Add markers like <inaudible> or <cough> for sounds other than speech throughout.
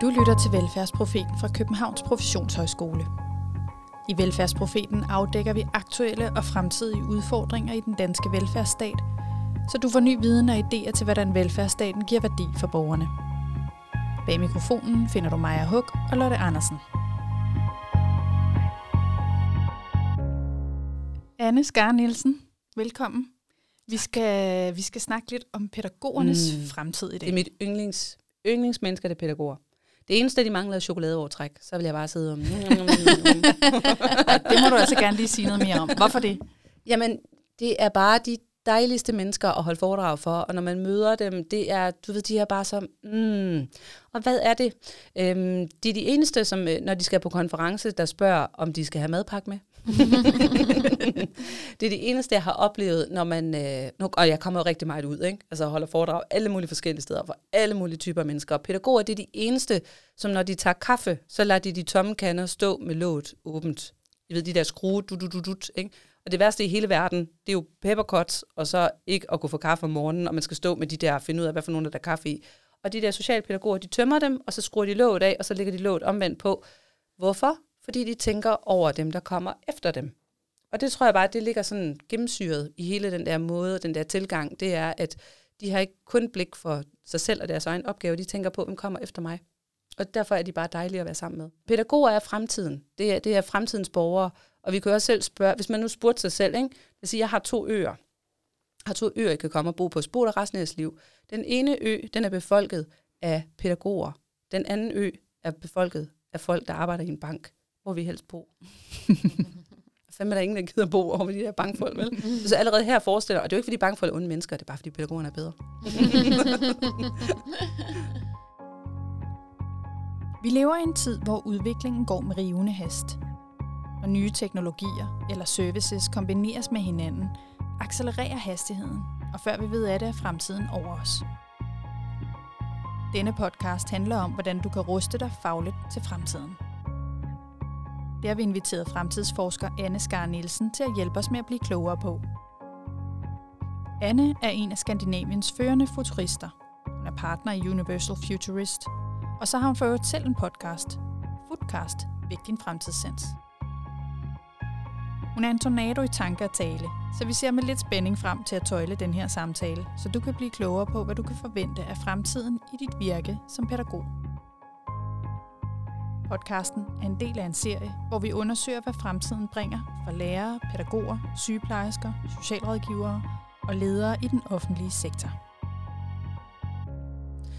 Du lytter til Velfærdsprofeten fra Københavns Professionshøjskole. I Velfærdsprofeten afdækker vi aktuelle og fremtidige udfordringer i den danske velfærdsstat, så du får ny viden og idéer til, hvordan velfærdsstaten giver værdi for borgerne. Bag mikrofonen finder du Maja Hug og Lotte Andersen. Anne Skar Nielsen, velkommen. Vi skal, vi skal snakke lidt om pædagogernes mm. fremtid i dag. Det er mit yndlings, yndlingsmennesker, det er pædagoger. Det eneste, de mangler, er chokoladeovertræk. Så vil jeg bare sidde om... <laughs> det må du altså gerne lige sige noget mere om. Hvorfor det? Jamen, det er bare de dejligste mennesker at holde foredrag for, og når man møder dem, det er, du ved, de er bare så, mm. og hvad er det? Øhm, de er de eneste, som, øh, når de skal på konference, der spørger, om de skal have madpakke med det er det eneste, jeg har oplevet, når man... Øh, nu, og jeg kommer jo rigtig meget ud, ikke? Altså holder foredrag alle mulige forskellige steder for alle mulige typer af mennesker. Og pædagoger, det er de eneste, som når de tager kaffe, så lader de de tomme kander stå med låget åbent. I ved, de der skrue, du, du, du, du, ikke? Og det værste i hele verden, det er jo pepperkots, og så ikke at gå for kaffe om morgenen, og man skal stå med de der, finde ud af, hvad for nogen der er kaffe i. Og de der socialpædagoger, de tømmer dem, og så skruer de låget af, og så lægger de låget omvendt på. Hvorfor? Fordi de tænker over dem, der kommer efter dem. Og det tror jeg bare, det ligger sådan gennemsyret i hele den der måde, den der tilgang, det er, at de har ikke kun blik for sig selv og deres egen opgave, de tænker på, hvem kommer efter mig. Og derfor er de bare dejlige at være sammen med. Pædagoger er fremtiden. Det er, det er fremtidens borgere. Og vi kan også selv spørge, hvis man nu spurgte sig selv, ikke? Lad siger, jeg har to øer. Jeg har to øer, jeg kan komme og bo på. Spurgte resten af jeres liv. Den ene ø, den er befolket af pædagoger. Den anden ø er befolket af folk, der arbejder i en bank hvor vi helst bo. <laughs> Fem er der ingen, der gider bo over de her bankfolk, vel? Så allerede her forestiller, og det er jo ikke, fordi bankfolk er onde mennesker, det er bare, fordi pædagogerne er bedre. <laughs> vi lever i en tid, hvor udviklingen går med rivende hast. Når nye teknologier eller services kombineres med hinanden, accelererer hastigheden, og før vi ved af det, er fremtiden over os. Denne podcast handler om, hvordan du kan ruste dig fagligt til fremtiden. Det har vi inviteret fremtidsforsker Anne Skar Nielsen til at hjælpe os med at blive klogere på. Anne er en af Skandinaviens førende futurister. Hun er partner i Universal Futurist, og så har hun for selv en podcast, Foodcast, Væk din fremtidssens. Hun er en tornado i tanke og tale, så vi ser med lidt spænding frem til at tøjle den her samtale, så du kan blive klogere på, hvad du kan forvente af fremtiden i dit virke som pædagog. Podcasten er en del af en serie, hvor vi undersøger, hvad fremtiden bringer for lærere, pædagoger, sygeplejersker, socialrådgivere og ledere i den offentlige sektor.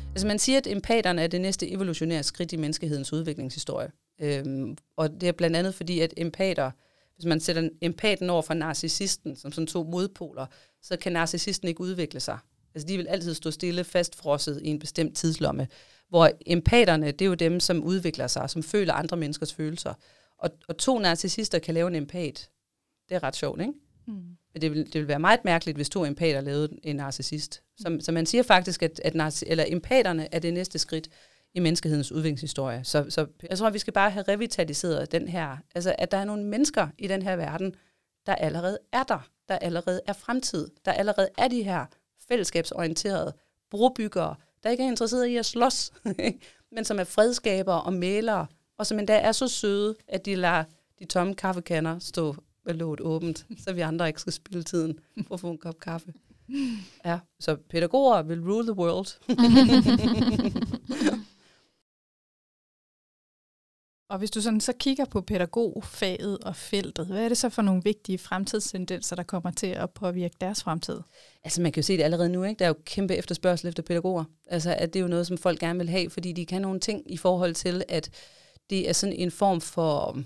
Altså man siger, at empaterne er det næste evolutionære skridt i menneskehedens udviklingshistorie. Øhm, og det er blandt andet fordi, at empater, hvis man sætter empaten over for narcissisten, som sådan to modpoler, så kan narcissisten ikke udvikle sig. Altså de vil altid stå stille, fastfrosset i en bestemt tidslomme. Hvor empaterne, det er jo dem, som udvikler sig, som føler andre menneskers følelser. Og, og to narcissister kan lave en empat. Det er ret sjovt, ikke? Mm. Men det vil, det vil være meget mærkeligt, hvis to empater lavede en narcissist. Så, så man siger faktisk, at, at narci- eller empaterne er det næste skridt i menneskehedens udviklingshistorie. Så, så jeg tror, at vi skal bare have revitaliseret den her, altså at der er nogle mennesker i den her verden, der allerede er der, der allerede er fremtid, der allerede er de her fællesskabsorienterede brobyggere, der ikke er interesseret i at slås, <laughs> men som er fredskabere og malere, og som endda er så søde, at de lader de tomme kaffekander stå med låget åbent, så vi andre ikke skal spille tiden på at få en kop kaffe. Ja, så pædagoger vil rule the world. <laughs> Og hvis du sådan så kigger på pædagogfaget og feltet, hvad er det så for nogle vigtige fremtidstendenser, der kommer til at påvirke deres fremtid? Altså man kan jo se det allerede nu, ikke? Der er jo kæmpe efterspørgsel efter pædagoger. Altså at det er jo noget, som folk gerne vil have, fordi de kan nogle ting i forhold til, at det er sådan en form for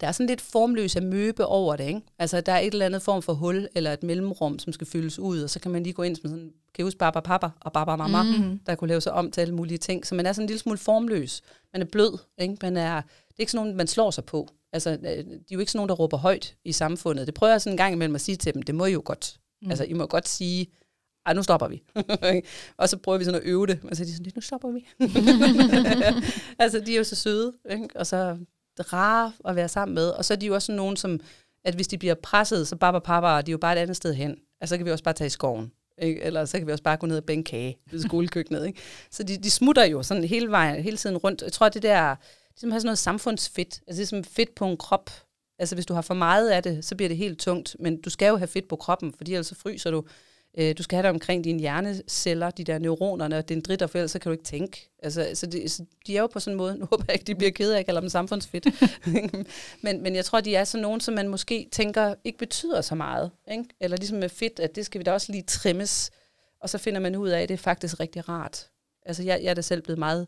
der er sådan lidt formløs af møbe over det, ikke? Altså, der er et eller andet form for hul eller et mellemrum, som skal fyldes ud, og så kan man lige gå ind med sådan, kan huske Baba Papa og Baba Mama, mm-hmm. der kunne lave sig om til alle mulige ting. Så man er sådan en lille smule formløs. Man er blød, ikke? Man er, det er ikke sådan nogen, man slår sig på. Altså, øh, de er jo ikke sådan nogen, der råber højt i samfundet. Det prøver jeg sådan en gang imellem at sige til dem, det må I jo godt. Mm. Altså, I må godt sige, ej, nu stopper vi. <laughs> og så prøver vi sådan at øve det. Og så er de sådan, nu stopper vi. <laughs> altså, de er jo så søde, ikke? og så rare at være sammen med. Og så er de jo også sådan nogen, som, at hvis de bliver presset, så bare pappa, de er jo bare et andet sted hen. Altså, så kan vi også bare tage i skoven. Ikke? Eller så kan vi også bare gå ned og bænke kage ved skolekøkkenet. Ikke? Så de, de smutter jo sådan hele vejen, hele tiden rundt. Jeg tror, det der, det har sådan noget samfundsfedt. Altså det er som fedt på en krop. Altså hvis du har for meget af det, så bliver det helt tungt. Men du skal jo have fedt på kroppen, fordi ellers så fryser du. Øh, du skal have det omkring dine hjerneceller, de der neuronerne og dendritter, for ellers så kan du ikke tænke. Altså, så, det, så de er jo på sådan en måde, <laughs> nu håber jeg ikke, de bliver ked af, at jeg kalder dem samfundsfedt. <laughs> men, men jeg tror, de er sådan nogen, som man måske tænker ikke betyder så meget. Ikke? Eller ligesom med fedt, at det skal vi da også lige trimmes. Og så finder man ud af, at det er faktisk rigtig rart. Altså jeg, jeg er da selv blevet meget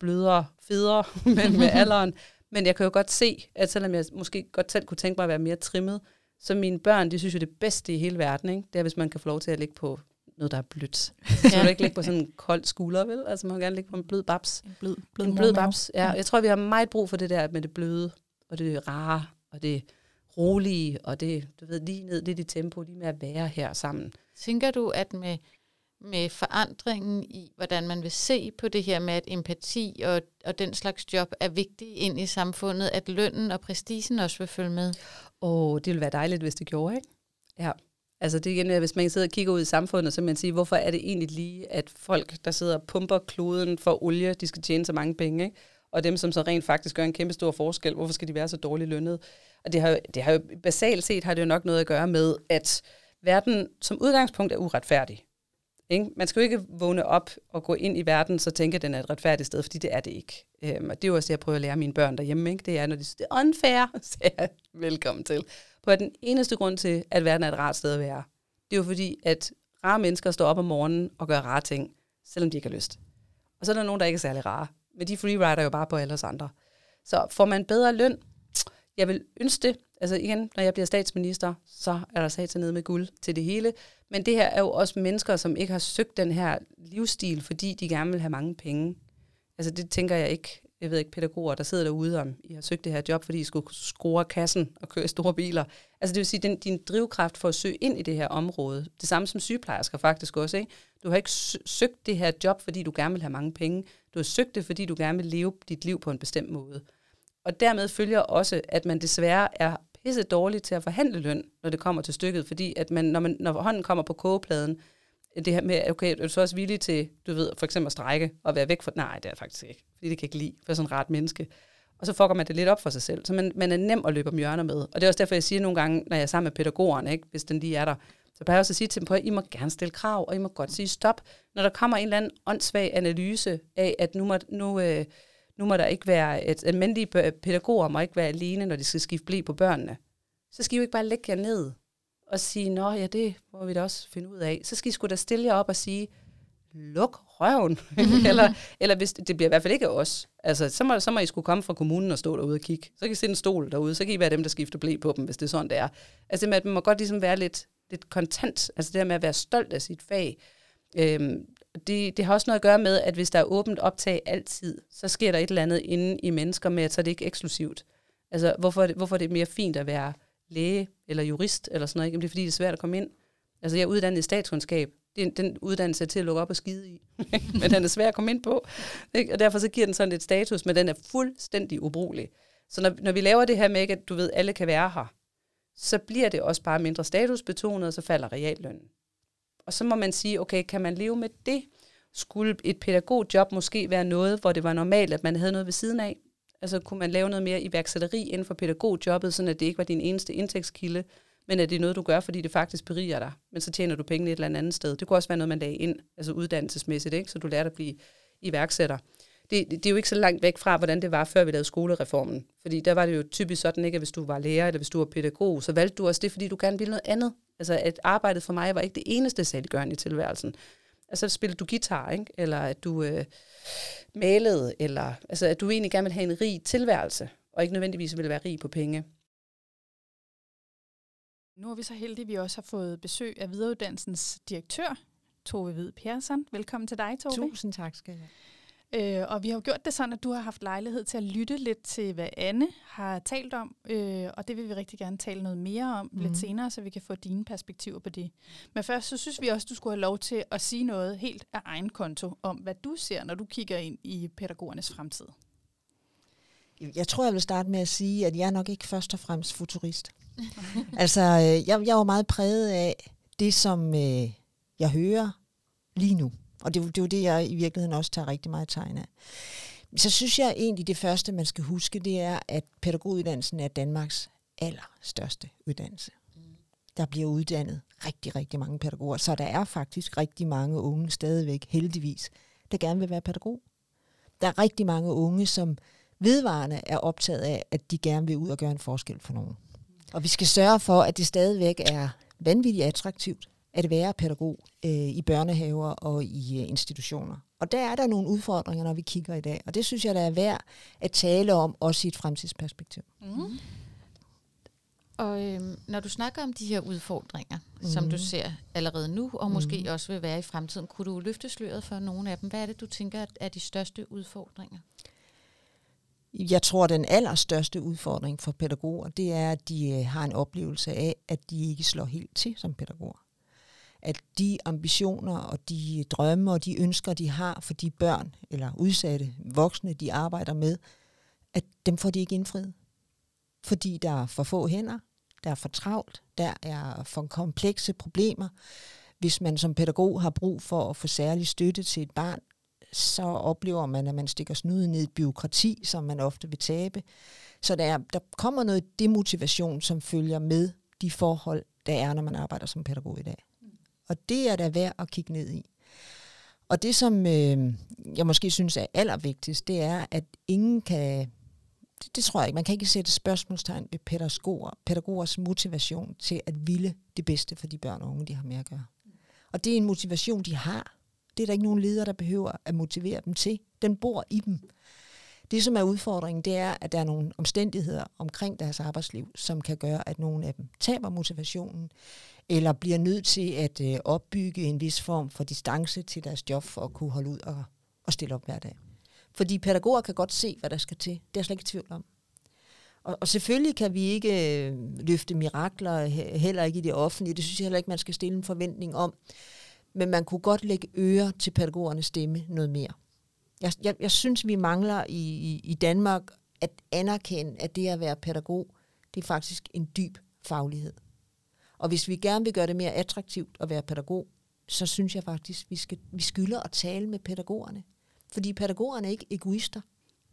blødere, federe <laughs> med, med alderen. Men jeg kan jo godt se, at selvom jeg måske godt selv kunne tænke mig at være mere trimmet, så mine børn, de synes jo det bedste i hele verden, ikke? det er, hvis man kan få lov til at ligge på noget, der er blødt. <laughs> Så du ikke ligge på sådan en kold skulder, vel? Altså man må gerne ligge på en blød babs. En blød, blød, en blød babs, ja. Jeg tror, vi har meget brug for det der med det bløde, og det rare, og det rolige, og det, du ved, lige ned lidt i tempo, lige med at være her sammen. Tænker du, at med, med forandringen i, hvordan man vil se på det her med, at empati og, og den slags job er vigtig ind i samfundet, at lønnen og prestigen også vil følge med? Åh, det ville være dejligt, hvis det gjorde, ikke? Ja. Altså det igen, hvis man sidder og kigger ud i samfundet, så man siger, hvorfor er det egentlig lige, at folk, der sidder og pumper kloden for olie, de skal tjene så mange penge, ikke? og dem, som så rent faktisk gør en kæmpe stor forskel, hvorfor skal de være så dårligt lønnet? Og det har, det har jo basalt set har det jo nok noget at gøre med, at verden som udgangspunkt er uretfærdig. Ikke? Man skal jo ikke vågne op og gå ind i verden, så tænke, at den er et retfærdigt sted, fordi det er det ikke. Øhm, og det er jo også det, jeg prøver at lære mine børn derhjemme. Ikke? Det er, når de siger, det er unfair, <laughs> så er jeg velkommen til. På den eneste grund til, at verden er et rart sted at være, det er jo fordi, at rare mennesker står op om morgenen og gør rare ting, selvom de ikke har lyst. Og så er der nogen, der ikke er særlig rare. Men de freerider jo bare på alle os andre. Så får man bedre løn, jeg vil ønske det. Altså igen, når jeg bliver statsminister, så er der sat ned med guld til det hele. Men det her er jo også mennesker, som ikke har søgt den her livsstil, fordi de gerne vil have mange penge. Altså det tænker jeg ikke, jeg ved ikke, pædagoger, der sidder derude, om I har søgt det her job, fordi I skulle score kassen og køre store biler. Altså det vil sige, din, din drivkraft for at søge ind i det her område, det samme som sygeplejersker faktisk også, ikke? Du har ikke søgt det her job, fordi du gerne vil have mange penge. Du har søgt det, fordi du gerne vil leve dit liv på en bestemt måde. Og dermed følger også, at man desværre er pisse dårlig til at forhandle løn, når det kommer til stykket, fordi at man, når, man, når hånden kommer på kogepladen, det her med, okay, er du så også villig til, du ved, for eksempel at strække og være væk fra, nej, det er faktisk ikke, fordi det kan ikke lide, for sådan et ret menneske. Og så fucker man det lidt op for sig selv, så man, man er nem at løbe om hjørner med. Og det er også derfor, jeg siger nogle gange, når jeg er sammen med pædagogerne, ikke, hvis den lige er der, så plejer jeg også at sige til dem på, at I må gerne stille krav, og I må godt sige stop. Når der kommer en eller anden åndssvag analyse af, at nu må, nu, øh, nu må der ikke være, et almindelige pædagoger må ikke være alene, når de skal skifte blæ på børnene. Så skal I jo ikke bare lægge jer ned og sige, nå ja, det må vi da også finde ud af. Så skal I sgu da stille jer op og sige, luk røven. <laughs> eller, eller hvis, det bliver i hvert fald ikke os. Altså, så må, så må I skulle komme fra kommunen og stå derude og kigge. Så kan I sætte en stol derude, så kan I være dem, der skifter blæ på dem, hvis det er sådan, det er. Altså, man må godt ligesom være lidt, lidt kontant. Altså det der med at være stolt af sit fag. Øhm, det, det har også noget at gøre med, at hvis der er åbent optag altid, så sker der et eller andet inde i mennesker med, at så er det ikke eksklusivt. Altså, hvorfor er det, hvorfor er det mere fint at være læge eller jurist eller sådan noget? Jamen, det er fordi, det er svært at komme ind. Altså, jeg er uddannet i statskundskab. Det den uddannelse er til at lukke op og skide i. <laughs> men den er svær at komme ind på. Ikke? Og derfor så giver den sådan lidt status, men den er fuldstændig ubrugelig. Så når, når vi laver det her med, at du ved, alle kan være her, så bliver det også bare mindre statusbetonet, og så falder reallønnen. Og så må man sige, okay, kan man leve med det? Skulle et pædagogjob måske være noget, hvor det var normalt, at man havde noget ved siden af? Altså kunne man lave noget mere iværksætteri inden for pædagogjobbet, så det ikke var din eneste indtægtskilde, men at det er noget, du gør, fordi det faktisk beriger dig, men så tjener du pengene et eller andet sted. Det kunne også være noget, man lagde ind, altså uddannelsesmæssigt, ikke? så du lærer at blive iværksætter. Det, det, det er jo ikke så langt væk fra, hvordan det var, før vi lavede skolereformen. Fordi der var det jo typisk sådan, ikke, at hvis du var lærer eller hvis du var pædagog, så valgte du også det, fordi du gerne ville noget andet. Altså at arbejdet for mig var ikke det eneste saliggørende i tilværelsen. Altså spillede du guitar, ikke? eller at du øh, malede, eller altså, at du egentlig gerne ville have en rig tilværelse, og ikke nødvendigvis ville være rig på penge. Nu er vi så heldige, at vi også har fået besøg af videreuddannelsens direktør, Tove Hvid Persson. Velkommen til dig, Tove. Tusind tak skal jeg have. Øh, og vi har jo gjort det sådan, at du har haft lejlighed til at lytte lidt til, hvad Anne har talt om, øh, og det vil vi rigtig gerne tale noget mere om mm. lidt mhm. senere, så vi kan få dine perspektiver på det. Men først så synes vi også, du skulle have lov til at sige noget helt af egen konto om, hvad du ser, når du kigger ind i pædagogernes fremtid. Jeg tror, jeg vil starte med at sige, at jeg er nok ikke først og fremmest futurist. <laughs> altså, øh, jeg, jeg var meget præget af det, som øh, jeg hører lige nu. Og det, det er jo det, jeg i virkeligheden også tager rigtig meget tegn af. Så synes jeg egentlig, det første, man skal huske, det er, at pædagoguddannelsen er Danmarks allerstørste uddannelse. Der bliver uddannet rigtig, rigtig mange pædagoger, så der er faktisk rigtig mange unge stadigvæk, heldigvis, der gerne vil være pædagog. Der er rigtig mange unge, som vedvarende er optaget af, at de gerne vil ud og gøre en forskel for nogen. Og vi skal sørge for, at det stadigvæk er vanvittigt attraktivt at være pædagog øh, i børnehaver og i øh, institutioner. Og der er der nogle udfordringer, når vi kigger i dag. Og det synes jeg, der er værd at tale om, også i et fremtidsperspektiv. Mm. Og øhm, når du snakker om de her udfordringer, mm. som du ser allerede nu, og måske Mhm. også vil være i fremtiden, kunne du løfte sløret for nogle af dem? Hvad er det, du tænker er de største udfordringer? Jeg tror, den allerstørste udfordring for pædagoger, det er, at de øh, har en oplevelse af, at de ikke slår helt til som pædagoger. At de ambitioner og de drømme og de ønsker, de har for de børn eller udsatte voksne, de arbejder med, at dem får de ikke indfriet. Fordi der er for få hænder, der er for travlt, der er for komplekse problemer. Hvis man som pædagog har brug for at få særlig støtte til et barn, så oplever man, at man stikker snuden ned i et byråkrati, som man ofte vil tabe. Så der, er, der kommer noget demotivation, som følger med de forhold, der er, når man arbejder som pædagog i dag. Og det er da værd at kigge ned i. Og det, som øh, jeg måske synes er allervigtigst, det er, at ingen kan, det, det tror jeg ikke, man kan ikke sætte spørgsmålstegn ved pædagoger, pædagogers motivation til at ville det bedste for de børn og unge, de har med at gøre. Og det er en motivation, de har. Det er der ikke nogen leder, der behøver at motivere dem til. Den bor i dem. Det, som er udfordringen, det er, at der er nogle omstændigheder omkring deres arbejdsliv, som kan gøre, at nogle af dem taber motivationen, eller bliver nødt til at øh, opbygge en vis form for distance til deres job, for at kunne holde ud og, og stille op hver dag. Fordi pædagoger kan godt se, hvad der skal til. Det er jeg slet ikke i tvivl om. Og, og selvfølgelig kan vi ikke øh, løfte mirakler, heller ikke i det offentlige. Det synes jeg heller ikke, man skal stille en forventning om. Men man kunne godt lægge øre til pædagogernes stemme noget mere. Jeg, jeg, jeg synes, vi mangler i, i, i Danmark at anerkende, at det at være pædagog, det er faktisk en dyb faglighed. Og hvis vi gerne vil gøre det mere attraktivt at være pædagog, så synes jeg faktisk, vi, skal, vi skylder at tale med pædagogerne. Fordi pædagogerne er ikke egoister.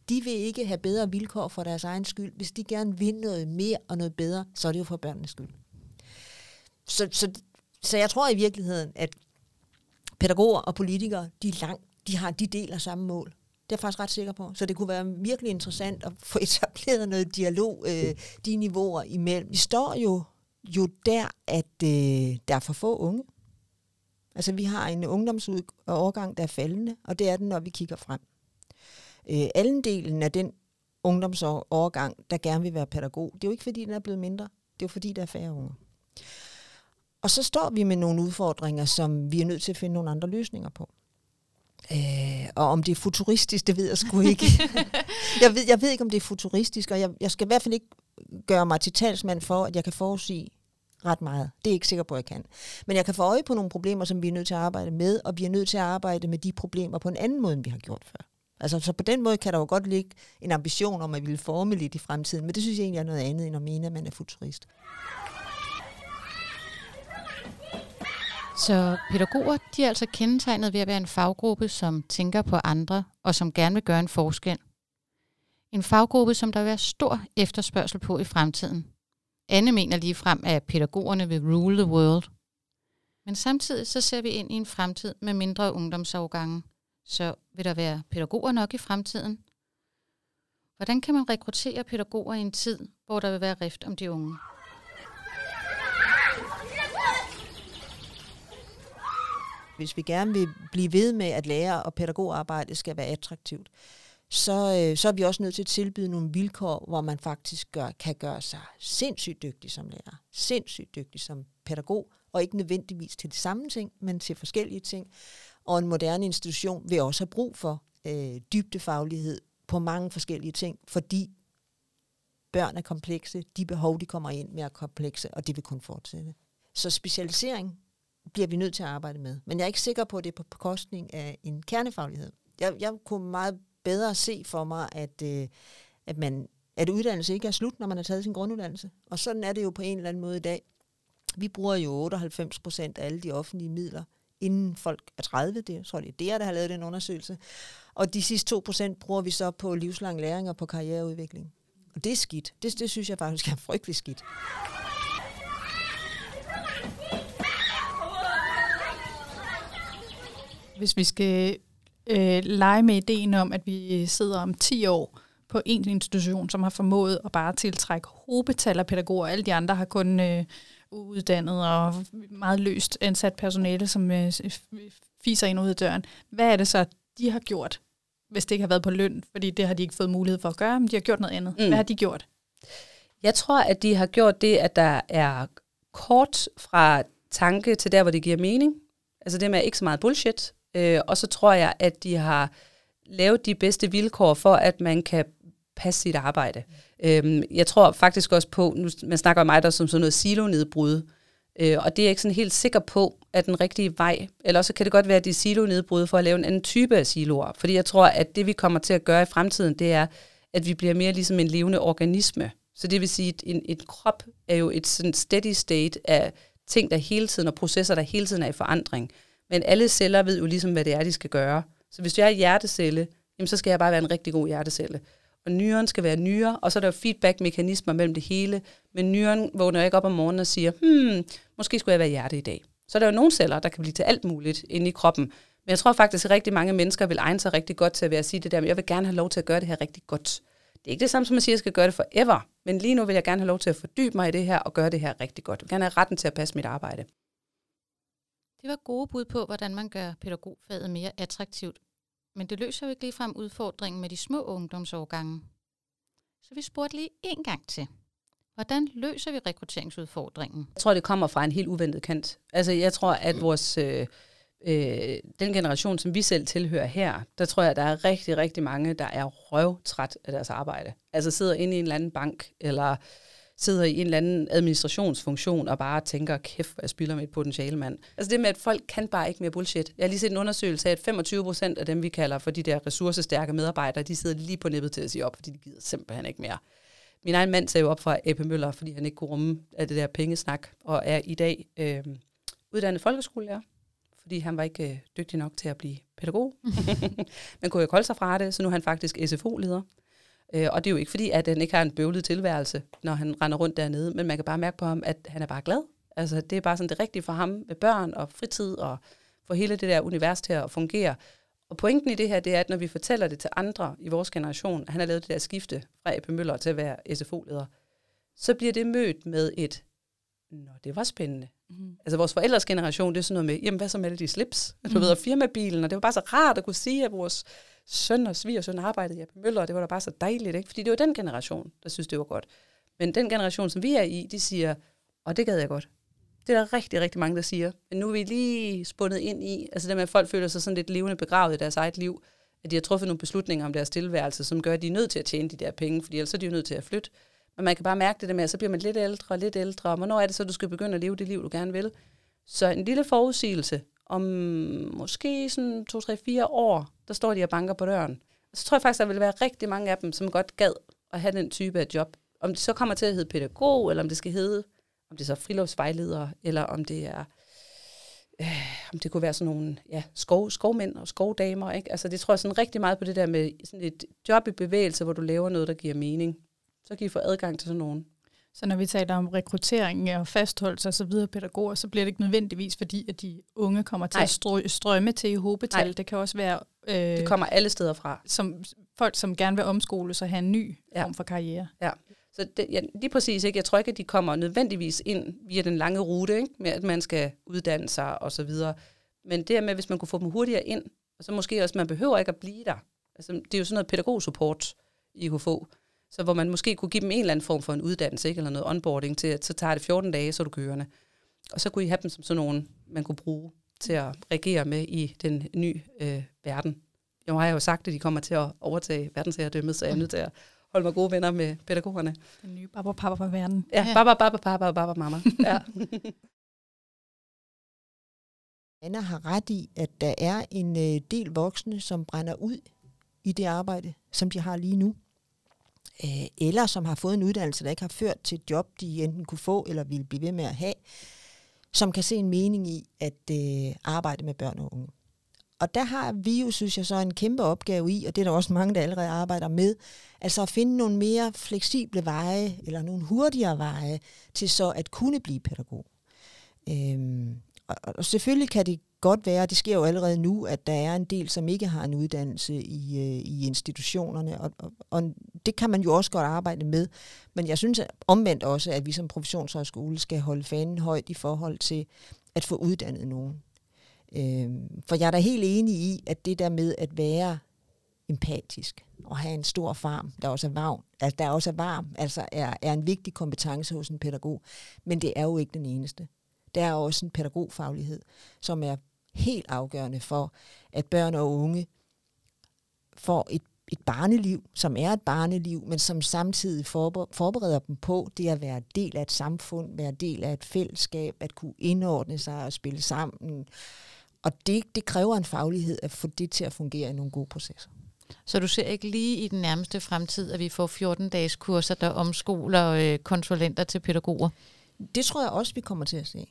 De vil ikke have bedre vilkår for deres egen skyld. Hvis de gerne vil noget mere og noget bedre, så er det jo for børnenes skyld. Så, så, så jeg tror i virkeligheden, at pædagoger og politikere, de, er langt, de, har, de deler samme mål. Det er jeg faktisk ret sikker på. Så det kunne være virkelig interessant at få etableret noget dialog, øh, de niveauer imellem. Vi står jo, jo der, at øh, der er for få unge. Altså vi har en ungdomsårgang, der er faldende, og det er den, når vi kigger frem. Øh, delen af den ungdomsårgang, der gerne vil være pædagog, det er jo ikke fordi, den er blevet mindre. Det er jo fordi, der er færre unge. Og så står vi med nogle udfordringer, som vi er nødt til at finde nogle andre løsninger på. Øh, og om det er futuristisk, det ved jeg sgu ikke. <laughs> jeg, ved, jeg ved ikke, om det er futuristisk, og jeg, jeg skal i hvert fald ikke gøre mig til talsmand for, at jeg kan forudsige ret meget. Det er jeg ikke sikker på, at jeg kan. Men jeg kan få øje på nogle problemer, som vi er nødt til at arbejde med, og vi er nødt til at arbejde med de problemer på en anden måde, end vi har gjort før. Altså, så på den måde kan der jo godt ligge en ambition om at vi vil forme lidt i fremtiden, men det synes jeg egentlig er noget andet, end at mene, at man er futurist. Så pædagoger, de er altså kendetegnet ved at være en faggruppe, som tænker på andre og som gerne vil gøre en forskel. En faggruppe, som der vil være stor efterspørgsel på i fremtiden. Anne mener lige frem, at pædagogerne vil rule the world. Men samtidig så ser vi ind i en fremtid med mindre ungdomsafgange. Så vil der være pædagoger nok i fremtiden? Hvordan kan man rekruttere pædagoger i en tid, hvor der vil være rift om de unge? Hvis vi gerne vil blive ved med, at lærer- og pædagogarbejde skal være attraktivt, så, øh, så er vi også nødt til at tilbyde nogle vilkår, hvor man faktisk gør, kan gøre sig sindssygt dygtig som lærer, sindssygt dygtig som pædagog, og ikke nødvendigvis til de samme ting, men til forskellige ting. Og en moderne institution vil også have brug for øh, dybdefaglighed på mange forskellige ting, fordi børn er komplekse, de behov, de kommer ind med er komplekse, og det vil kun fortsætte. Så specialisering bliver vi nødt til at arbejde med. Men jeg er ikke sikker på, at det er på bekostning af en kernefaglighed. Jeg, jeg kunne meget bedre se for mig, at, øh, at, man, at uddannelse ikke er slut, når man har taget sin grunduddannelse. Og sådan er det jo på en eller anden måde i dag. Vi bruger jo 98 procent af alle de offentlige midler inden folk er 30. Det jeg tror jeg, det er der har lavet den undersøgelse. Og de sidste 2% bruger vi så på livslang læring og på karriereudvikling. Og det er skidt. Det, det synes jeg faktisk er frygtelig skidt. Hvis vi skal øh, lege med ideen om, at vi sidder om 10 år på en institution, som har formået at bare tiltrække hobetal af pædagoger. Alle de andre har kun øh, uddannet og meget løst ansat personale, som øh, fiser ind ud af døren. Hvad er det så, de har gjort, hvis det ikke har været på løn? Fordi det har de ikke fået mulighed for at gøre, men de har gjort noget andet. Mm. Hvad har de gjort? Jeg tror, at de har gjort det, at der er kort fra tanke til der, hvor det giver mening. Altså det med ikke så meget bullshit. Øh, og så tror jeg, at de har lavet de bedste vilkår for, at man kan passe sit arbejde. Øhm, jeg tror faktisk også på, nu, man snakker om mig der som sådan noget silonedbrud, øh, og det er jeg ikke sådan helt sikker på, at den rigtige vej. Eller også kan det godt være, at det silonedbrud for at lave en anden type af siloer. Fordi jeg tror, at det vi kommer til at gøre i fremtiden, det er, at vi bliver mere ligesom en levende organisme. Så det vil sige, at en, en krop er jo et sådan steady state af ting, der hele tiden, og processer, der hele tiden er i forandring. Men alle celler ved jo ligesom, hvad det er, de skal gøre. Så hvis jeg er hjertecelle, jamen, så skal jeg bare være en rigtig god hjertecelle. Og nyren skal være nyre, og så er der jo feedback-mekanismer mellem det hele. Men nyren vågner ikke op om morgenen og siger, hmm, måske skulle jeg være hjerte i dag. Så er der jo nogle celler, der kan blive til alt muligt inde i kroppen. Men jeg tror faktisk, at rigtig mange mennesker vil egne sig rigtig godt til at være at sige det der, men jeg vil gerne have lov til at gøre det her rigtig godt. Det er ikke det samme som at sige, at jeg skal gøre det forever, men lige nu vil jeg gerne have lov til at fordybe mig i det her og gøre det her rigtig godt. Jeg vil gerne have retten til at passe mit arbejde. Det var gode bud på, hvordan man gør pædagogfaget mere attraktivt. Men det løser jo ikke ligefrem udfordringen med de små ungdomsårgange. Så vi spurgte lige en gang til. Hvordan løser vi rekrutteringsudfordringen? Jeg tror, det kommer fra en helt uventet kant. Altså, jeg tror, at vores, øh, øh, den generation, som vi selv tilhører her, der tror jeg, der er rigtig, rigtig mange, der er røvtræt af deres arbejde. Altså sidder inde i en eller anden bank, eller sidder i en eller anden administrationsfunktion og bare tænker, kæft, jeg spilder et potentiale mand. Altså det med, at folk kan bare ikke mere bullshit. Jeg har lige set en undersøgelse af, at 25 procent af dem, vi kalder for de der ressourcestærke medarbejdere, de sidder lige på nippet til at sige op, fordi de gider simpelthen ikke mere. Min egen mand sagde jo op fra Epe Møller, fordi han ikke kunne rumme af det der pengesnak, og er i dag øh, uddannet folkeskolelærer, fordi han var ikke øh, dygtig nok til at blive pædagog. <laughs> <laughs> Men kunne jo kolde sig fra det, så nu er han faktisk SFO-leder. Øh, og det er jo ikke fordi, at han ikke har en bøvlet tilværelse, når han render rundt dernede, men man kan bare mærke på ham, at han er bare glad. Altså, det er bare sådan det rigtige for ham med børn og fritid og få hele det der univers til at fungere. Og pointen i det her, det er, at når vi fortæller det til andre i vores generation, at han har lavet det der skifte fra A.P. Møller til at være SFO-leder, så bliver det mødt med et, nå, det var spændende. Mm. Altså vores forældres generation, det er sådan noget med, jamen hvad så med alle de slips? Mm. Du ved, og firmabilen, og det var bare så rart at kunne sige, at vores søn og svigersøn arbejdede i Møller, og det var da bare så dejligt, ikke? fordi det var den generation, der synes, det var godt. Men den generation, som vi er i, de siger, og det gad jeg godt. Det er der rigtig, rigtig mange, der siger. Men nu er vi lige spundet ind i, altså det med, at folk føler sig sådan lidt levende begravet i deres eget liv, at de har truffet nogle beslutninger om deres tilværelse, som gør, at de er nødt til at tjene de der penge, fordi ellers er de jo nødt til at flytte. Men man kan bare mærke det der med, at så bliver man lidt ældre og lidt ældre, og hvornår er det så, du skal begynde at leve det liv, du gerne vil? Så en lille forudsigelse om måske sådan 2-3-4 år, der står de og banker på døren. Så tror jeg faktisk, der vil være rigtig mange af dem, som godt gad at have den type af job. Om det så kommer til at hedde pædagog, eller om det skal hedde, om det er så friluftsvejleder, eller om det er, øh, om det kunne være sådan nogle ja, skov, skovmænd og skovdamer. Ikke? Altså det tror jeg sådan rigtig meget på det der med sådan et job i bevægelse, hvor du laver noget, der giver mening. Så kan I få adgang til sådan nogen. Så når vi taler om rekruttering og fastholdelse og så videre pædagoger, så bliver det ikke nødvendigvis, fordi at de unge kommer til Nej. at strø, strømme til i hobetal. Nej. Det kan også være... Øh, det kommer alle steder fra. Som folk, som gerne vil omskole sig og have en ny ja. form for karriere. Ja. Så det, ja, lige præcis ikke. Jeg tror ikke, at de kommer nødvendigvis ind via den lange rute, ikke? med at man skal uddanne sig og så videre. Men det med, hvis man kunne få dem hurtigere ind, og så måske også, man behøver ikke at blive der. Altså, det er jo sådan noget pædagogsupport, I kunne få. Så hvor man måske kunne give dem en eller anden form for en uddannelse, ikke? eller noget onboarding til, at så tager det 14 dage, så er du kørende. Og så kunne I have dem som sådan nogen, man kunne bruge til at reagere med i den nye øh, verden. Jeg har jo sagt, at de kommer til at overtage verdensherredømmet, så jeg er nødt til at holde mig gode venner med pædagogerne. Den nye baba papa for verden. Ja, baba baba og baba mama. <laughs> Ja. Anna har ret i, at der er en øh, del voksne, som brænder ud i det arbejde, som de har lige nu øh, eller som har fået en uddannelse, der ikke har ført til et job, de enten kunne få eller ville blive ved med at have. som kan se en mening i at øh, arbejde med børn og unge. Og der har vi jo, synes jeg, så en kæmpe opgave i, og det er der også mange, der allerede arbejder med, altså at finde nogle mere fleksible veje, eller nogle hurtigere veje, til så at kunne blive pædagog. Øhm, og, og selvfølgelig kan det godt være, det sker jo allerede nu, at der er en del, som ikke har en uddannelse i, øh, i institutionerne, og, og, og det kan man jo også godt arbejde med. Men jeg synes omvendt også, at vi som professionshøjskole skal holde fanen højt i forhold til at få uddannet nogen. Øhm, for jeg er da helt enig i, at det der med at være empatisk og have en stor farm, der også er varm, altså der også er varm, altså er, er en vigtig kompetence hos en pædagog. Men det er jo ikke den eneste. Der er også en pædagogfaglighed, som er helt afgørende for, at børn og unge får et, et barneliv, som er et barneliv, men som samtidig forbereder dem på det at være del af et samfund, være del af et fællesskab, at kunne indordne sig og spille sammen. Og det, det kræver en faglighed at få det til at fungere i nogle gode processer. Så du ser ikke lige i den nærmeste fremtid, at vi får 14-dages kurser, der omskoler øh, konsulenter til pædagoger? Det tror jeg også, vi kommer til at se.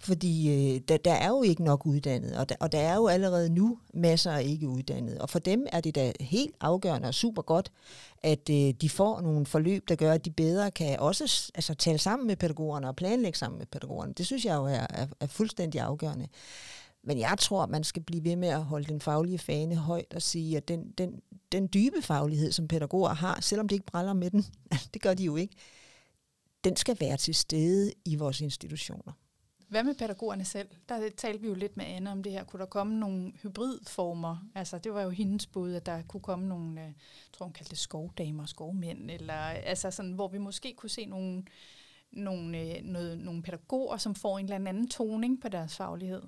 Fordi øh, der, der er jo ikke nok uddannet, og der, og der er jo allerede nu masser af ikke uddannet. Og for dem er det da helt afgørende og super godt, at øh, de får nogle forløb, der gør, at de bedre kan også altså, tale sammen med pædagogerne og planlægge sammen med pædagogerne. Det synes jeg jo er, er, er fuldstændig afgørende. Men jeg tror, at man skal blive ved med at holde den faglige fane højt og sige, at den, den, den dybe faglighed, som pædagoger har, selvom de ikke bræller med den, <laughs> det gør de jo ikke, den skal være til stede i vores institutioner. Hvad med pædagogerne selv? Der talte vi jo lidt med Anne om det her. Kunne der komme nogle hybridformer? Altså, det var jo hendes bud, at der kunne komme nogle, jeg tror hun kaldte det skovdamer, skovmænd, eller altså sådan, hvor vi måske kunne se nogle, nogle, øh, noget, nogle pædagoger, som får en eller anden toning på deres faglighed.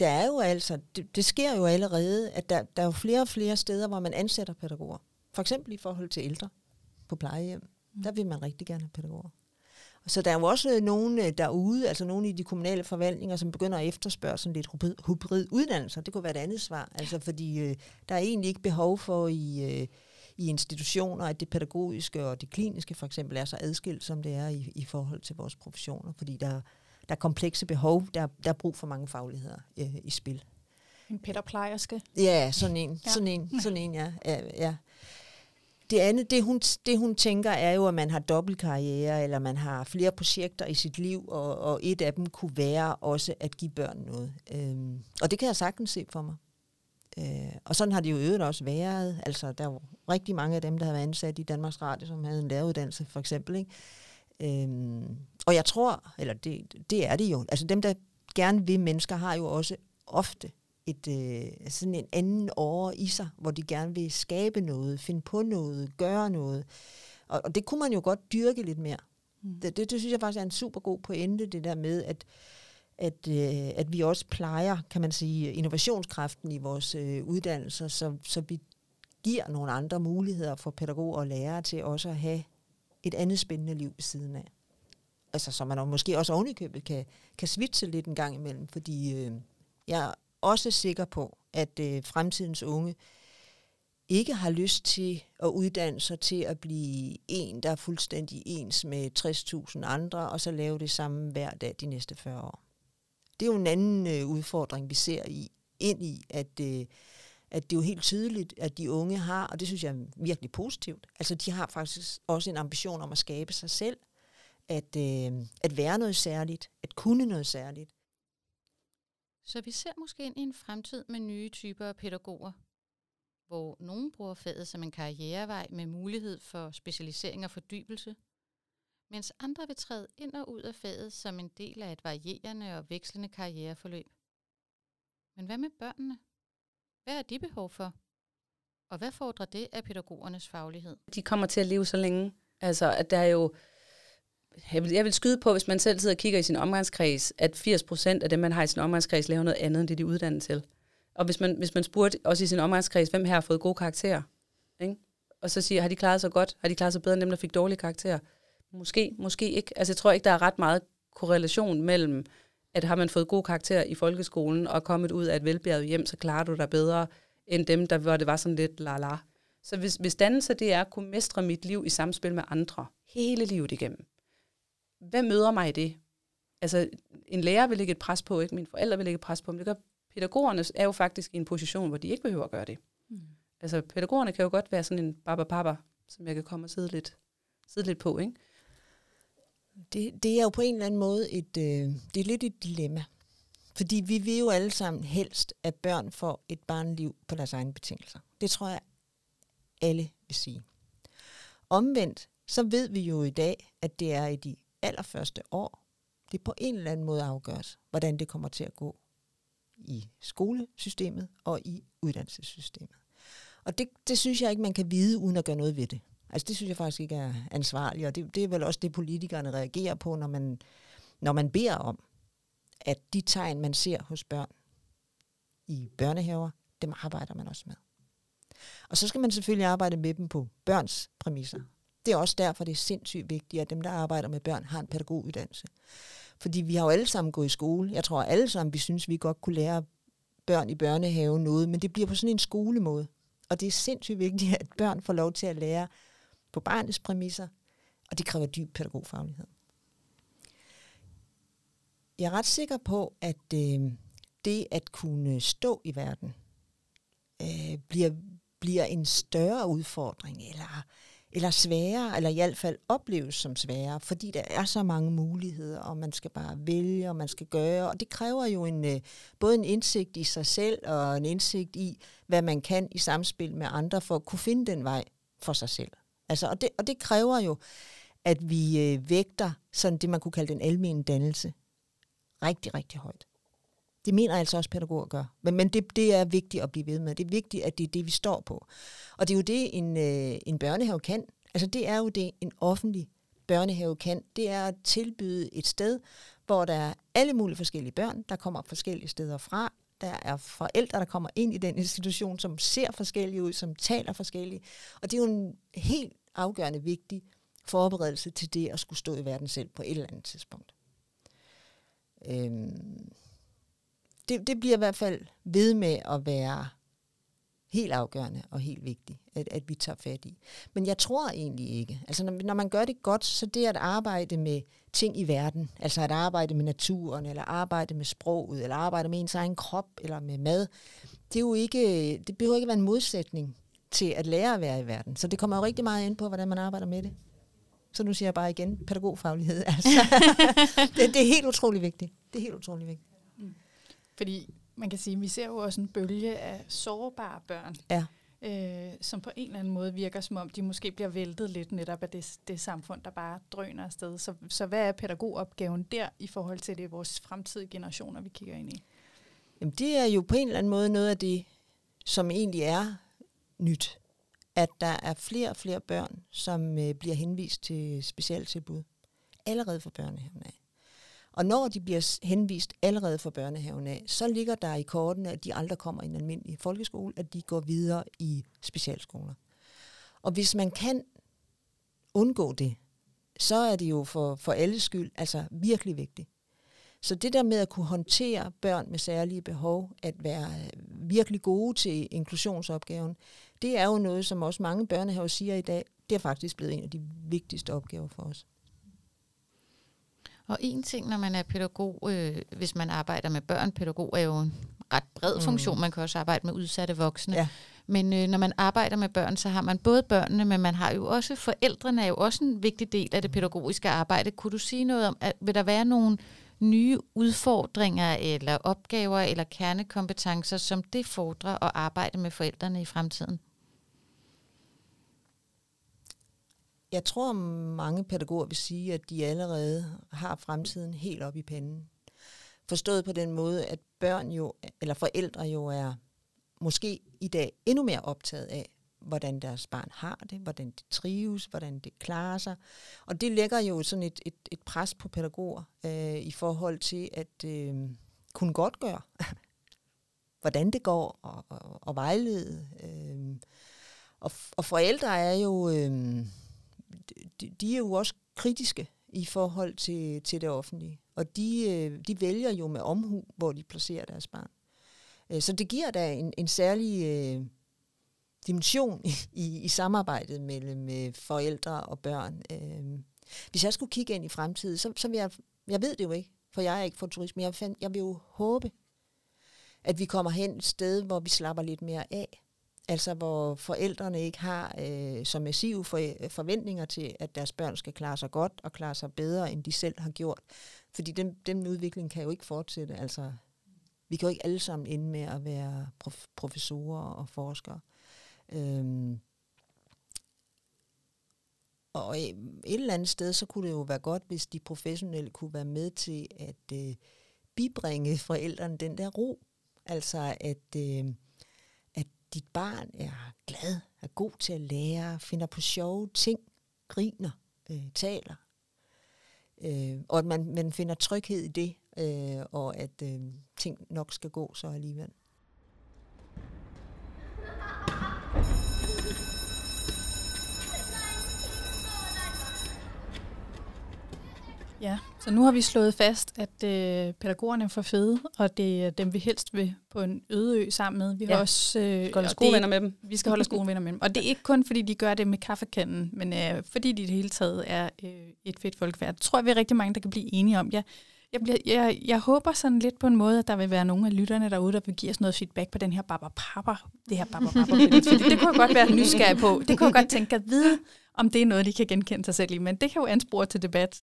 Der er jo altså, det, det sker jo allerede, at der, der er jo flere og flere steder, hvor man ansætter pædagoger. For eksempel i forhold til ældre på plejehjem. Mm. Der vil man rigtig gerne have pædagoger. Så der er jo også nogen øh, derude, altså nogle i de kommunale forvaltninger, som begynder at efterspørge sådan lidt hybrid uddannelser. Det kunne være et andet svar. Altså fordi øh, der er egentlig ikke behov for i, øh, i institutioner, at det pædagogiske og det kliniske for eksempel er så adskilt, som det er i, i forhold til vores professioner. Fordi der, der er komplekse behov, der, der er brug for mange fagligheder øh, i spil. En pædagogplejerske? Ja, sådan en, ja. sådan en, sådan en ja. ja, ja det andet, det hun, det hun tænker, er jo, at man har dobbeltkarriere, eller man har flere projekter i sit liv, og, og et af dem kunne være også at give børn noget. Øhm, og det kan jeg sagtens se for mig. Øh, og sådan har det jo øvrigt også været. Altså, der er jo rigtig mange af dem, der har været ansat i Danmarks Radio, som havde en læreruddannelse, for eksempel. Ikke? Øhm, og jeg tror, eller det, det er det jo, altså dem, der gerne vil mennesker, har jo også ofte et, øh, sådan en anden år i sig, hvor de gerne vil skabe noget, finde på noget, gøre noget. Og, og det kunne man jo godt dyrke lidt mere. Mm. Det, det, det synes jeg faktisk er en super god pointe, det der med, at, at, øh, at vi også plejer, kan man sige, innovationskraften i vores øh, uddannelser, så, så vi giver nogle andre muligheder for pædagoger og lærere til også at have et andet spændende liv ved siden af. Altså, så man måske også ovenikøbet kan, kan switche lidt en gang imellem, fordi øh, jeg også sikker på, at øh, fremtidens unge ikke har lyst til at uddanne sig til at blive en, der er fuldstændig ens med 60.000 andre, og så lave det samme hver dag de næste 40 år. Det er jo en anden øh, udfordring, vi ser i, ind i, at, øh, at det er jo helt tydeligt, at de unge har, og det synes jeg er virkelig positivt, altså de har faktisk også en ambition om at skabe sig selv, at, øh, at være noget særligt, at kunne noget særligt. Så vi ser måske ind i en fremtid med nye typer af pædagoger, hvor nogen bruger faget som en karrierevej med mulighed for specialisering og fordybelse, mens andre vil træde ind og ud af faget som en del af et varierende og vekslende karriereforløb. Men hvad med børnene? Hvad er de behov for? Og hvad fordrer det af pædagogernes faglighed? De kommer til at leve så længe. Altså, at der er jo jeg vil, jeg vil skyde på, hvis man selv sidder og kigger i sin omgangskreds, at 80% af dem, man har i sin omgangskreds, laver noget andet, end det de er uddannet til. Og hvis man, hvis man spurgte også i sin omgangskreds, hvem her har fået gode karakterer, ikke? og så siger, har de klaret sig godt? Har de klaret sig bedre end dem, der fik dårlige karakterer? Måske, måske ikke. Altså jeg tror ikke, der er ret meget korrelation mellem, at har man fået gode karakterer i folkeskolen og kommet ud af et velbjerget hjem, så klarer du dig bedre end dem, der, hvor det var sådan lidt la-la. Så hvis, hvis dannelse det er at kunne mestre mit liv i samspil med andre, hele livet igennem, hvem møder mig i det? altså, en lærer vil lægge et pres på, ikke? Mine forældre vil lægge et pres på, men det gør pædagogerne er jo faktisk i en position, hvor de ikke behøver at gøre det. Mm. Altså, pædagogerne kan jo godt være sådan en baba som jeg kan komme og sidde lidt, sidde lidt på, ikke? Det, det er jo på en eller anden måde et, øh, det er lidt et dilemma. Fordi vi vil jo alle sammen helst, at børn får et barnliv på deres egne betingelser. Det tror jeg, alle vil sige. Omvendt, så ved vi jo i dag, at det er i de allerførste år, det på en eller anden måde afgøres, hvordan det kommer til at gå i skolesystemet og i uddannelsessystemet. Og det, det synes jeg ikke, man kan vide, uden at gøre noget ved det. Altså det synes jeg faktisk ikke er ansvarligt, og det, det er vel også det, politikerne reagerer på, når man, når man beder om, at de tegn, man ser hos børn i børnehaver, dem arbejder man også med. Og så skal man selvfølgelig arbejde med dem på børns præmisser. Det er også derfor, det er sindssygt vigtigt, at dem, der arbejder med børn, har en pædagoguddannelse. Fordi vi har jo alle sammen gået i skole. Jeg tror alle sammen, vi synes, vi godt kunne lære børn i børnehave noget, men det bliver på sådan en skolemåde. Og det er sindssygt vigtigt, at børn får lov til at lære på barnets præmisser, og det kræver dyb pædagogfaglighed. Jeg er ret sikker på, at øh, det at kunne stå i verden øh, bliver, bliver en større udfordring, eller, eller sværere, eller i hvert fald opleves som sværere, fordi der er så mange muligheder, og man skal bare vælge, og man skal gøre, og det kræver jo en, øh, både en indsigt i sig selv, og en indsigt i, hvad man kan i samspil med andre, for at kunne finde den vej for sig selv. Altså, og, det, og det kræver jo, at vi øh, vægter sådan det, man kunne kalde den almene dannelse, rigtig, rigtig højt. Det mener altså også pædagoger gør. Men, men det, det er vigtigt at blive ved med. Det er vigtigt, at det er det, vi står på. Og det er jo det, en, øh, en børnehave kan. Altså det er jo det, en offentlig børnehave kan. Det er at tilbyde et sted, hvor der er alle mulige forskellige børn, der kommer forskellige steder fra. Der er forældre, der kommer ind i den institution, som ser forskellige ud, som taler forskellige. Og det er jo en helt afgørende vigtig forberedelse til det at skulle stå i verden selv på et eller andet tidspunkt. Øhm, det, det bliver i hvert fald ved med at være helt afgørende og helt vigtigt, at, at vi tager fat i. Men jeg tror egentlig ikke. Altså når, når man gør det godt, så det at arbejde med ting i verden, altså at arbejde med naturen, eller arbejde med sproget, eller arbejde med ens egen krop, eller med mad, det, er jo ikke, det behøver ikke være en modsætning til at lære at være i verden. Så det kommer jo rigtig meget ind på, hvordan man arbejder med det. Så nu siger jeg bare igen, pædagogfaglighed. Altså, <laughs> det, det er helt utrolig vigtigt. Det er helt utrolig vigtigt. Fordi man kan sige, at vi ser jo også en bølge af sårbare børn, ja. øh, som på en eller anden måde virker som om, de måske bliver væltet lidt netop af det, det samfund, der bare drøner afsted. Så, så hvad er pædagogopgaven der i forhold til det vores fremtidige generationer, vi kigger ind i? Jamen, det er jo på en eller anden måde noget af det, som egentlig er nyt. At der er flere og flere børn, som øh, bliver henvist til specialtilbud allerede fra børnehaven af. Og når de bliver henvist allerede fra børnehaven af, så ligger der i kortene, at de aldrig kommer i en almindelig folkeskole, at de går videre i specialskoler. Og hvis man kan undgå det, så er det jo for, for alle skyld altså virkelig vigtigt. Så det der med at kunne håndtere børn med særlige behov, at være øh, virkelig gode til inklusionsopgaven, det er jo noget, som også mange børnehaver siger i dag, det er faktisk blevet en af de vigtigste opgaver for os. Og en ting, når man er pædagog, øh, hvis man arbejder med børn, pædagog er jo en ret bred mm. funktion, man kan også arbejde med udsatte voksne. Ja. Men øh, når man arbejder med børn, så har man både børnene, men man har jo også forældrene er jo også en vigtig del af det pædagogiske arbejde. Kunne du sige noget om, at vil der være nogle nye udfordringer eller opgaver eller kernekompetencer, som det fordrer at arbejde med forældrene i fremtiden? Jeg tror, mange pædagoger vil sige, at de allerede har fremtiden helt op i panden. Forstået på den måde, at børn jo, eller forældre jo er måske i dag endnu mere optaget af, hvordan deres barn har det, hvordan det trives, hvordan det klarer sig. Og det lægger jo sådan et, et, et pres på pædagoger øh, i forhold til at øh, kunne godt gøre, <laughs> hvordan det går, og, og, og vejlede. Øh. Og, og forældre er jo, øh, de, de er jo også kritiske i forhold til, til det offentlige. Og de, øh, de vælger jo med omhu, hvor de placerer deres barn. Øh, så det giver da en, en særlig øh, dimension i, i samarbejdet mellem øh, forældre og børn. Øh, hvis jeg skulle kigge ind i fremtiden, så, så vil jeg, jeg ved det jo ikke, for jeg er ikke futurisme. Jeg, find, jeg vil jo håbe, at vi kommer hen et sted, hvor vi slapper lidt mere af. Altså hvor forældrene ikke har øh, så massive for, forventninger til, at deres børn skal klare sig godt og klare sig bedre, end de selv har gjort. Fordi den, den udvikling kan jo ikke fortsætte. Altså, vi kan jo ikke alle sammen ende med at være prof- professorer og forskere. Øhm, og øh, et eller andet sted, så kunne det jo være godt, hvis de professionelle kunne være med til at øh, bibringe forældrene den der ro. Altså at, øh, at dit barn er glad, er god til at lære, finder på sjove ting, griner, øh, taler. Øh, og at man, man finder tryghed i det, øh, og at øh, ting nok skal gå så alligevel. Ja, så nu har vi slået fast, at øh, pædagogerne er for fede, og det er dem, vi helst vil på en øde ø sammen med. Vi Ja. har også, øh, Vi skal holde og skovenner det er med dem. Vi skal holde skovenner med dem. Og det er ikke kun, fordi de gør det med kaffekanden, men øh, fordi de i det hele taget er øh, et fedt folkefærd. Det tror jeg, vi er rigtig mange, der kan blive enige om. Jeg, jeg, bliver, jeg, jeg håber sådan lidt på en måde, at der vil være nogle af lytterne derude, der vil give os noget feedback på den her Baba Papa, det her billede. <laughs> Fordi det kunne jeg godt være nysgerrig på. Det kunne jeg godt tænke at vide, om det er noget, de kan genkende sig selv i. Men det kan jo anspore til debat.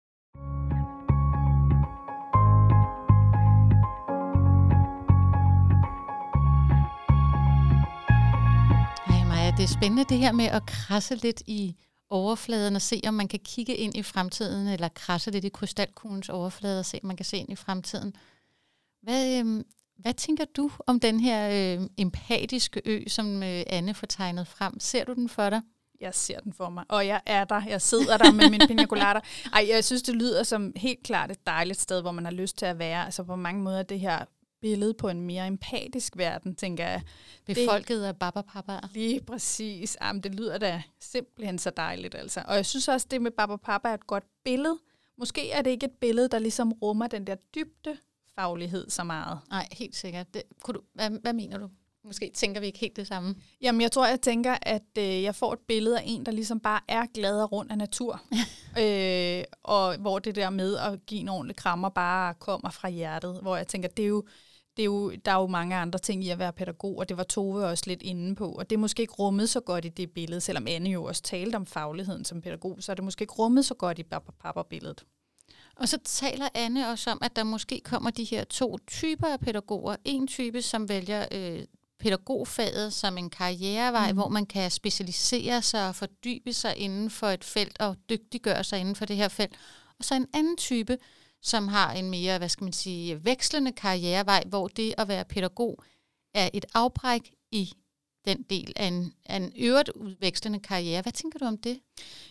Det er spændende det her med at krasse lidt i overfladen og se, om man kan kigge ind i fremtiden, eller krasse lidt i krystalkuglens overflade og se, om man kan se ind i fremtiden. Hvad, øh, hvad tænker du om den her øh, empatiske ø, som øh, Anne får tegnet frem? Ser du den for dig? Jeg ser den for mig, og jeg er der. Jeg sidder der med min pina colada. Ej, jeg synes, det lyder som helt klart et dejligt sted, hvor man har lyst til at være. Altså på mange måder det her billede på en mere empatisk verden, tænker jeg. Befolket af babapappaer. Lige præcis. Jamen, det lyder da simpelthen så dejligt, altså. Og jeg synes også, det med Baba Papa er et godt billede. Måske er det ikke et billede, der ligesom rummer den der dybde faglighed så meget. Nej, helt sikkert. Det, kunne du, hvad, hvad mener du? Måske tænker vi ikke helt det samme. Jamen, jeg tror, jeg tænker, at øh, jeg får et billede af en, der ligesom bare er glad og rundt af natur. <laughs> øh, og hvor det der med at give en ordentlig krammer bare kommer fra hjertet. Hvor jeg tænker, det er jo, det er jo, der er jo mange andre ting i at være pædagog, og det var Tove også lidt inde på. Og det er måske ikke rummet så godt i det billede, selvom Anne jo også talte om fagligheden som pædagog, så er det måske ikke rummet så godt i Papa-billedet. Og så taler Anne også om, at der måske kommer de her to typer af pædagoger. En type, som vælger øh, pædagogfaget som en karrierevej, mm. hvor man kan specialisere sig og fordybe sig inden for et felt og dygtiggøre sig inden for det her felt. Og så en anden type, som har en mere, hvad skal man sige, vekslende karrierevej, hvor det at være pædagog er et afbræk i den del af en, af en øvrigt udvekslende karriere. Hvad tænker du om det?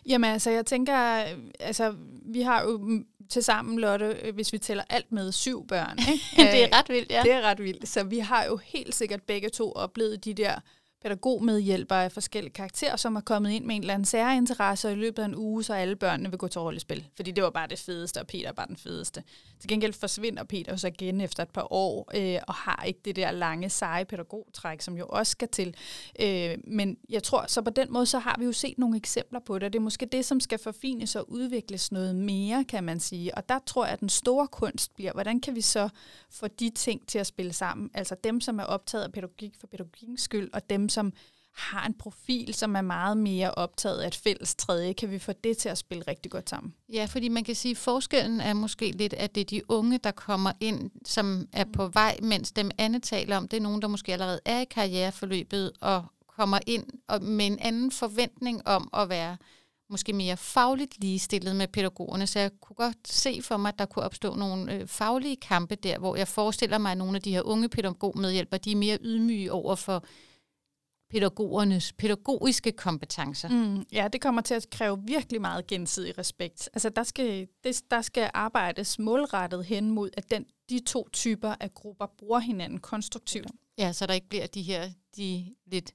Jamen altså, jeg tænker, øh, altså, vi har jo til sammen, Lotte, øh, hvis vi tæller alt med syv børn. <laughs> Ikke? det er ret vildt, ja. Det er ret vildt. Så vi har jo helt sikkert begge to oplevet de der pædagogmedhjælpere af forskellige karakterer, som er kommet ind med en eller anden særinteresse, og i løbet af en uge, så alle børnene vil gå til rollespil. Fordi det var bare det fedeste, og Peter var bare den fedeste. Til gengæld forsvinder Peter så igen efter et par år, øh, og har ikke det der lange, seje pædagogtræk, som jo også skal til. Øh, men jeg tror, så på den måde, så har vi jo set nogle eksempler på det, og det er måske det, som skal forfines og udvikles noget mere, kan man sige. Og der tror jeg, at den store kunst bliver, hvordan kan vi så få de ting til at spille sammen? Altså dem, som er optaget af pædagogik for pædagogikkens skyld, og dem, som har en profil, som er meget mere optaget af et fælles tredje, kan vi få det til at spille rigtig godt sammen. Ja, fordi man kan sige, at forskellen er måske lidt, at det er de unge, der kommer ind, som er på vej, mens dem andre taler om, det er nogen, der måske allerede er i karriereforløbet og kommer ind og med en anden forventning om at være måske mere fagligt ligestillet med pædagogerne. Så jeg kunne godt se for mig, at der kunne opstå nogle øh, faglige kampe der, hvor jeg forestiller mig, at nogle af de her unge pædagogmedhjælpere, de er mere ydmyge over for pædagogernes pædagogiske kompetencer. Mm, ja, det kommer til at kræve virkelig meget gensidig respekt. Altså, der skal, det, der skal arbejdes målrettet hen mod, at den, de to typer af grupper bruger hinanden konstruktivt. Ja, så der ikke bliver de her de lidt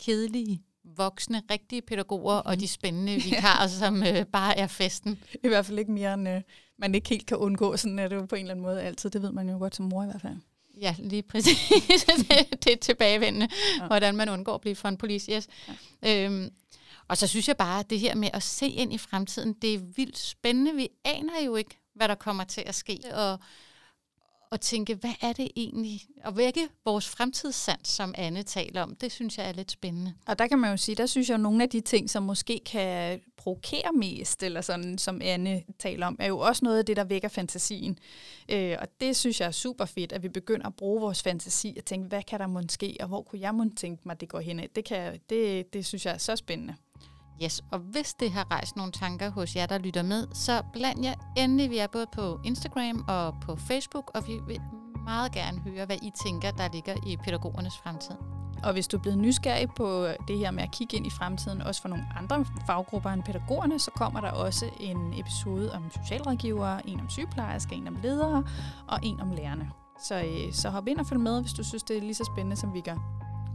kedelige, voksne, rigtige pædagoger mm. og de spændende <laughs> vikarer, som øh, bare er festen. I hvert fald ikke mere, end øh, man ikke helt kan undgå. Sådan er det jo på en eller anden måde altid. Det ved man jo godt som mor i hvert fald. Ja, lige præcis. <laughs> det, er tilbagevendende, ja. hvordan man undgår at blive for en police. Yes. Ja. Øhm, og så synes jeg bare, at det her med at se ind i fremtiden, det er vildt spændende. Vi aner jo ikke, hvad der kommer til at ske, og, og tænke, hvad er det egentlig? Og vække vores fremtidssans, som Anne taler om, det synes jeg er lidt spændende. Og der kan man jo sige, der synes jeg at nogle af de ting, som måske kan provokere mest, eller sådan, som Anne taler om, er jo også noget af det, der vækker fantasien. Øh, og det synes jeg er super fedt, at vi begynder at bruge vores fantasi og tænke, hvad kan der måske, og hvor kunne jeg måske tænke mig, det går hen Det, kan, det, det synes jeg er så spændende. Yes, og hvis det har rejst nogle tanker hos jer, der lytter med, så bland jer endelig. Vi er både på Instagram og på Facebook, og vi vil meget gerne høre, hvad I tænker, der ligger i pædagogernes fremtid. Og hvis du er blevet nysgerrig på det her med at kigge ind i fremtiden, også for nogle andre faggrupper end pædagogerne, så kommer der også en episode om socialrådgivere, en om sygeplejersker, en om ledere og en om lærerne. Så, øh, så hop ind og følg med, hvis du synes, det er lige så spændende, som vi gør.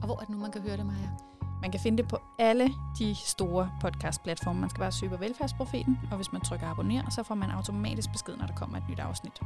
Og hvor er det nu, man kan høre det, Maja? Man kan finde det på alle de store podcast-platforme. Man skal bare søge på Velfærdsprofeten, og hvis man trykker abonner, så får man automatisk besked, når der kommer et nyt afsnit.